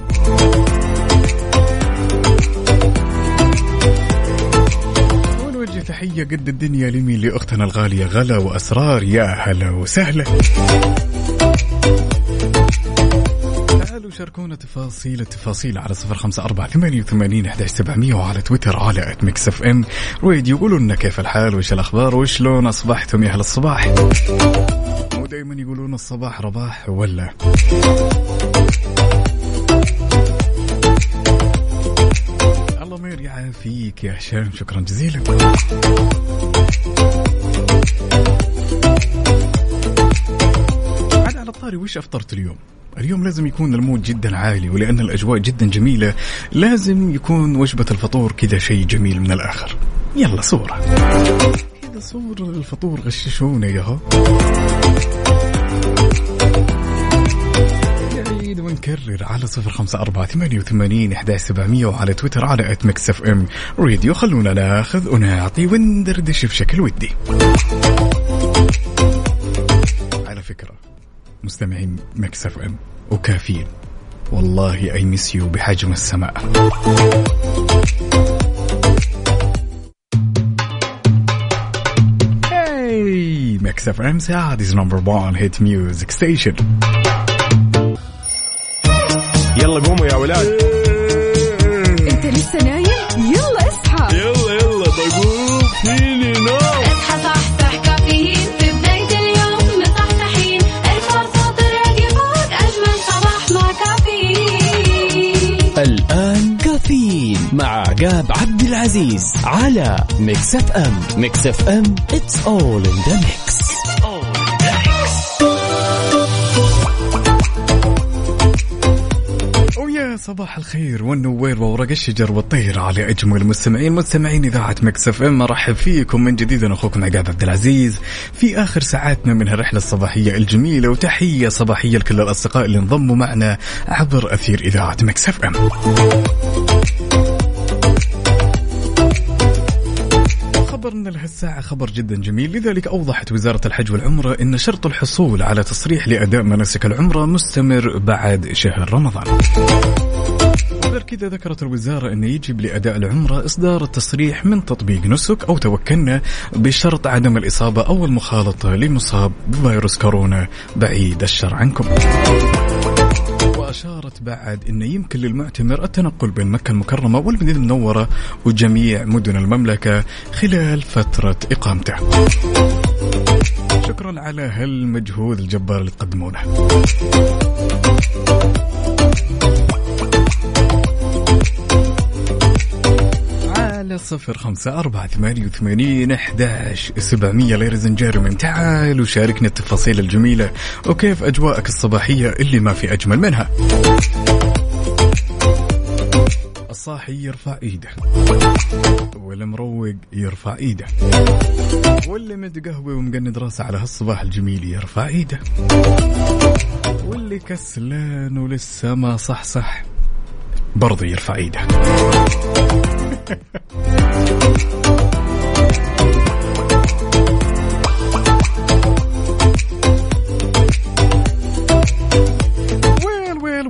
ونوجه تحية قد الدنيا لمين لأختنا الغالية غلا وأسرار يا هلا وسهلا. تعالوا شاركونا تفاصيل التفاصيل على صفر خمسة أربعة ثمانية وثمانين أحداش سبعمية وعلى تويتر على at Mix FM Radio يقولوا لنا كيف الحال وش الأخبار وشلون أصبحتم يا أهل الصباح؟ مو دايما يقولون الصباح رباح ولا؟ الله ما يعافيك يا هشام شكرا جزيلا. الطاري وش أفطرت اليوم؟ اليوم لازم يكون المود جدا عالي ولأن الأجواء جدا جميلة لازم يكون وجبة الفطور كذا شيء جميل من الآخر. يلا صورة. كذا صورة الفطور غششونا ياها. نعيد ونكرر على صفر خمسة أربعة ثمانية وثمانين أحداش سبعمية وعلى تويتر على at Mix FM Radio خلونا ناخذ ونعطي وندردش بشكل ودي على فكرة مستمعين Mix FM وكافيين. والله I miss you بحجم السماء. Hey, Mix FM Saudi's number one hit music station. يلا قوموا يا ولاد. العزيز على Mix FM Mix FM it's all in the mix. ويا صباح الخير والنوير وورق الشجر والطير على أجمل المستمعين مستمعين إذاعة Mix FM ارحب فيكم من جديد أنا أخوكم عقاب عبد العزيز. في آخر ساعاتنا من هالرحلة الصباحية الجميلة وتحية صباحية لكل الأصدقاء اللي انضموا معنا عبر أثير إذاعة Mix FM خبرنا لهالساعة خبر جدا جميل. لذلك أوضحت وزارة الحج والعمرة أن شرط الحصول على تصريح لأداء مناسك العمرة مستمر بعد شهر رمضان. غير كذا ذكرت الوزارة أن يجب لأداء العمرة إصدار التصريح من تطبيق نسك أو توكلنا بشرط عدم الإصابة أو المخالطة لمصاب بفيروس كورونا. بعيد الشر عنكم. وأشارت بعد أنه يمكن للمعتمر التنقل بين مكة المكرمة والمدينة المنورة وجميع مدن المملكة خلال فترة إقامته. شكرا على هالمجهود الجبار اللي تقدمونه. على صفر خمسة أربعة ثمانية وثمانين أحداش سبعمية. ليرز جيرمن تعال وشاركنا التفاصيل الجميلة. وكيف أجواءك الصباحية اللي ما في أجمل منها؟ الصاحي يرفع إيده. والمروق يرفع إيده. واللي متقهوي ومقند راسه على هالصباح الجميل يرفع إيده. واللي كسلان ولسه ما صح صح برضه يرفع إيده.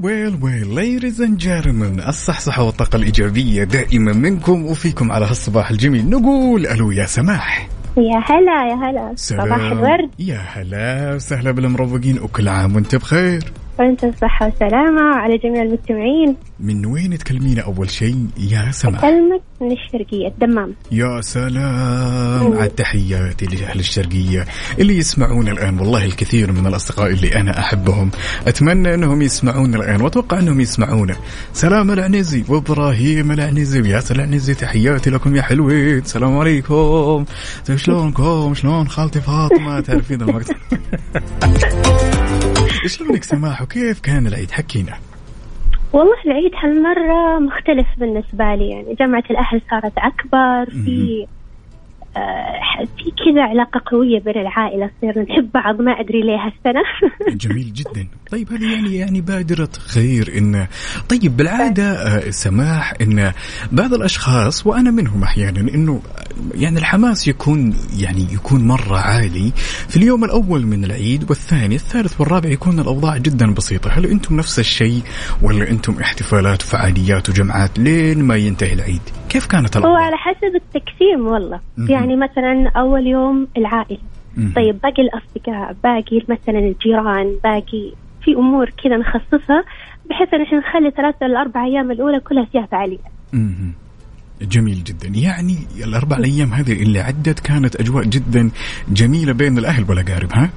Well well ladies and gentlemen الصحصحة والطاقة الإيجابية دائما منكم وفيكم على هالصباح الجميل. نقول ألو يا سماح. يا هلا يا هلا. صباح الورد. يا هلا وسهلا بالمروقين. وكل عام وأنت بخير. وانت بصحة وسلامة وعلى جميع المستمعين. من وين تكلمينا أول شيء؟ يا سماح. أكلمك من الشرقية الدمام. يا سلام. على تحياتي لأهل الشرقية اللي يسمعون الآن. والله الكثير من الأصدقاء اللي أنا أحبهم. أتمنى أنهم يسمعون الآن وأتوقع أنهم يسمعون. سلام العنزي وإبراهيم العنزي وياسر العنزي تحياتي لكم يا حلوين. السلام عليكم. شلونكم؟ شلون خالتي فاطمة؟ تعرفين المقطع شلونك سماح؟ وكيف كان العيد؟ حكينا. والله العيد هالمرة مختلف بالنسبة لي يعني جمعة الأهل صارت أكبر في في كذا علاقة قوية بين العائلة صرنا نحب بعض ما أدري ليه هالسنة. جميل جدا. طيب هذه يعني يعني بادرة خير إن طيب بالعادة آه، سماح إن بعض الأشخاص وأنا منهم أحيانا إنه يعني الحماس يكون يعني يكون مرة عالي في اليوم الأول من العيد والثاني الثالث والرابع يكون الأوضاع جدا بسيطة. هل أنتم نفس الشيء ولا أنتم احتفالات وفعاليات وجمعات لين ما ينتهي العيد؟ كيف كانت هو الأوضاع؟ على حسب التقسيم والله مهم. يعني مثلا أول يوم العائلة مهم. طيب باقي الأصدقاء باقي مثلا الجيران باقي في أمور كذا نخصصها بحيث أن إحنا نخلي ثلاثة الأربع أيام الأولى كلها فيها فعالية مهم. جميل جدا يعني الأربع أيام هذه اللي عدت كانت أجواء جدا جميلة بين الأهل والأقارب ها؟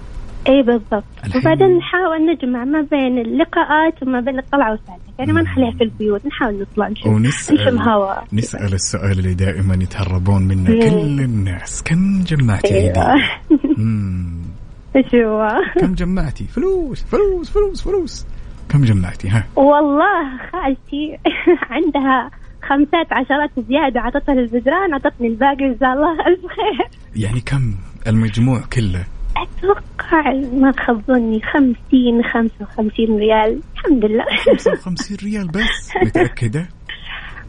اي بالضبط. وبعدين نحاول نجمع ما بين اللقاءات وما بين الطلعة والسعادة. يعني ما نخليها في البيوت نحاول نطلع نشم ونسأل نشم هوا. نسأل السؤال اللي دائما يتهربون منه مم. كل الناس. كم جمعتي أيوه. إيش هو؟ كم جمعتي؟ فلوس فلوس فلوس فلوس. كم جمعتي؟ ها. والله خالتي عندها خمسات عشرات زيادة. عطتها للبزران عطتني الباقي جزاه الله. ألف خير. يعني كم؟ المجموع كله. أتوقع ما خاب ظني خمسين خمسة وخمسين ريال. الحمد لله. 55 ريال بس؟ متأكدة؟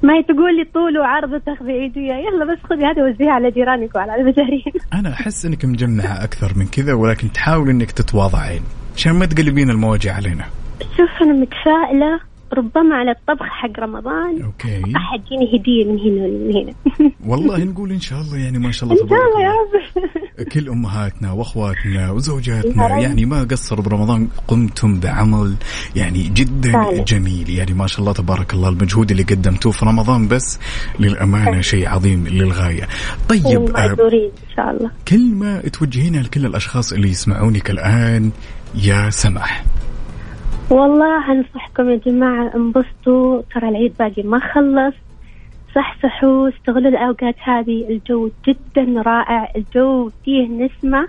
ما تقول لي طول وعرض تاخذي عيدية يلا بس خذي هذا وزيها على جيرانك وعلى المجارين أنا أحس إنك مجمعة أكثر من كذا ولكن تحاول إنك تتواضعين. عشان ما تقلبين المواجع علينا. شوف أنا متفائلة. ربما على الطبخ حق رمضان أوكي راح تجيني هدية من هنا ومن هنا والله نقول إن شاء الله يعني ما شاء الله تبارك الله يا كل أمهاتنا وأخواتنا وزوجاتنا. يعني ما قصروا برمضان قمتم بعمل يعني جدا فعلا. جميل يعني ما شاء الله تبارك الله المجهود اللي قدمتوه في رمضان بس للأمانة شيء عظيم للغاية. طيب آه، إن شاء الله كلمه توجهينها لكل الأشخاص اللي يسمعونك الآن يا سماح. والله أنصحكم يا جماعة انبسطوا. ترى العيد باقي ما خلص. صحصحوا استغلوا الأوقات هذه. الجو جدا رائع الجو فيه نسمة.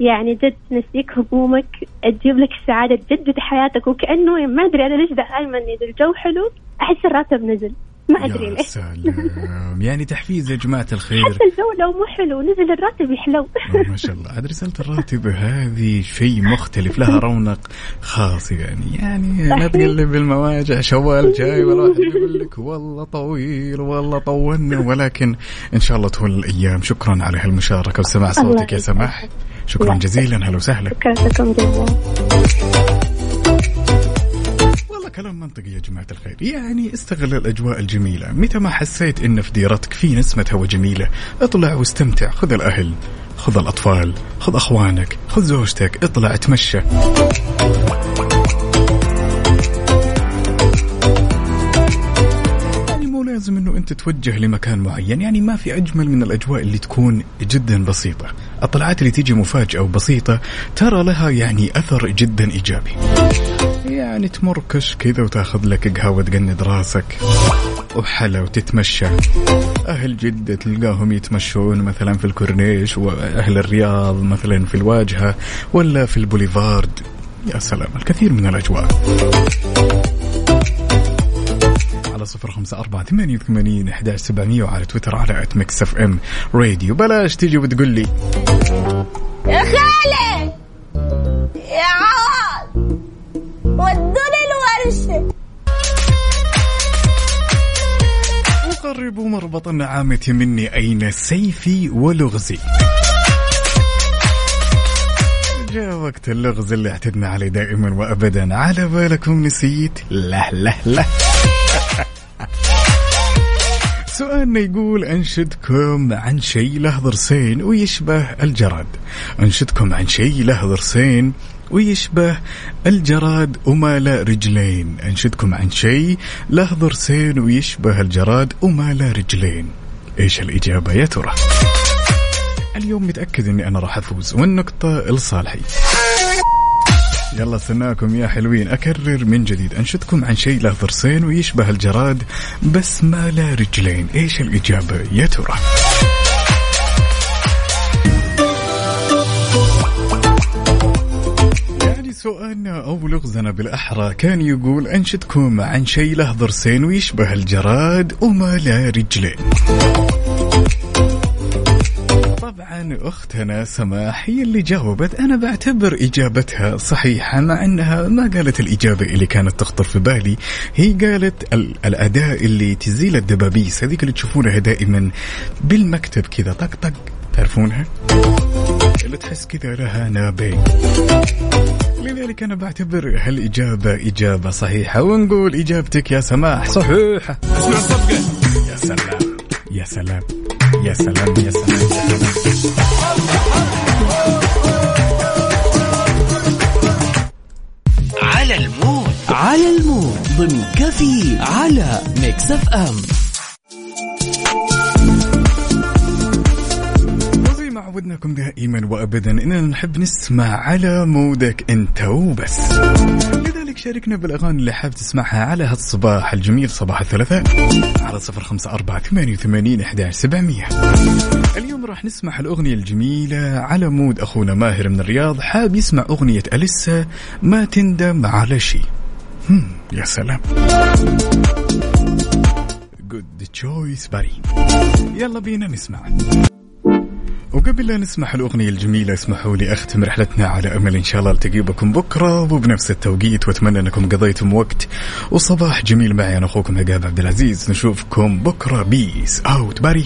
يعني جد تنسيك همومك تجيب لك السعادة تجدد حياتك وكأنه ما أدري أنا ليش دائما إذا الجو حلو أحس الراتب نزل. ما أدري يا ليه سلام. يعني تحفيز يا جماعة الخير. حتى الجو لو مو حلو نزل الراتب يحلو. آه، ما شاء الله. عاد رسالة الراتب هذه شيء مختلف لها رونق خاص يعني. يعني لا. تقلب المواجع شوال جاي ولا واحد يقول لك والله طويل والله طولنا ولكن إن شاء الله تهون الأيام. شكرا على هالمشاركة وسماع صوتك يا سماح. شكرا جزيلا. هلا وسهلا. شكرا لكم جدا والله كلام منطقي يا جماعة الخير. يعني استغل الأجواء الجميلة. متى ما حسيت إن في ديرتك في نسمة هوا جميلة اطلع واستمتع. خذ الأهل خذ الأطفال خذ أخوانك خذ زوجتك. اطلع اتمشى. يعني لازم إنه أنت توجه لمكان معين. يعني ما في أجمل من الأجواء اللي تكون جدا بسيطة. الطلعات اللي تيجي مفاجأة وبسيطة ترى لها يعني أثر جدا إيجابي. يعني تمركش كذا وتاخذ لك قهوة تقند راسك وحلا وتتمشى. أهل جدة تلقاهم يتمشون مثلا في الكورنيش وأهل الرياض مثلا في الواجهة ولا في البوليفارد. يا سلام الكثير من الأجواء. على صفر خمسة أربعة ثمانية وثمانين أحداش سبعمية وعلى تويتر على at Mix FM راديو بلاش تيجي وتقول لي يا خالد يا عوض ودوني الورشة! قربوا مربط النعامة مني أين سيفي ولغزي. جاء وقت اللغز اللي اعتدنا عليه دائما وابدا. على بالكم نسيت. لا لا لا. سؤالنا يقول أنشدكم عن شيء له ضرسين ويشبه الجراد. أنشدكم عن شيء له ضرسين ويشبه الجراد وما له رجلين. أنشدكم عن شيء له ضرسين ويشبه الجراد وما له رجلين. إيش الإجابة يا ترى؟ اليوم متأكد إني أنا راح أفوز. والنقطة لصالحي يلا استناكم يا حلوين. أكرر من جديد. أنشدكم عن شيء له ضرسين ويشبه الجراد بس ما له رجلين. إيش الإجابة يا ترى؟ يعني سؤالنا أو لغزنا بالأحرى. كان يقول أنشدكم عن شيء له ضرسين ويشبه الجراد وما له رجلين. طبعا أختنا سماح هي اللي جاوبت أنا بعتبر إجابتها صحيحة مع إنها ما قالت الإجابة اللي كانت تخطر في بالي. هي قالت ال- الاداه اللي تزيل الدبابيس هذيك اللي تشوفونها دائما بالمكتب كذا طق طق تعرفونها؟ اللي تحس كذا لها نابين لذلك أنا بعتبر هالإجابة إجابة صحيحة. ونقول إجابتك يا سماح صحيحة. أسمع الصفقه يا سلام يا سلام. يا سلام يا سلام, يا سلام. على ال mood. على ال mood. ضمن كافيين على Mix FM. عودناكم دائما وأبدا. إننا نحب نسمع على mood ك أنت وبس. لذلك شاركنا بالأغاني اللي حاب تسمعها على هالصباح الجميل صباح الثلاثاء على صفر خمسة أربعة ثمانية وثمانين إحداش سبعمية. اليوم راح نسمع الأغنية الجميلة على mood أخونا ماهر من الرياض حاب يسمع أغنية أليسا ما تندم على شيء. يا سلام. good choice buddy يلا بينا نسمع. وقبل لا نسمع الأغنية الجميلة اسمحوا لي أختم رحلتنا على أمل إن شاء الله التقي بكم بكرة وبنفس التوقيت وأتمنى أنكم قضيتم وقت وصباح جميل معي. أنا أخوكم عقاب عبد العزيز نشوفكم بكرة. peace out buddy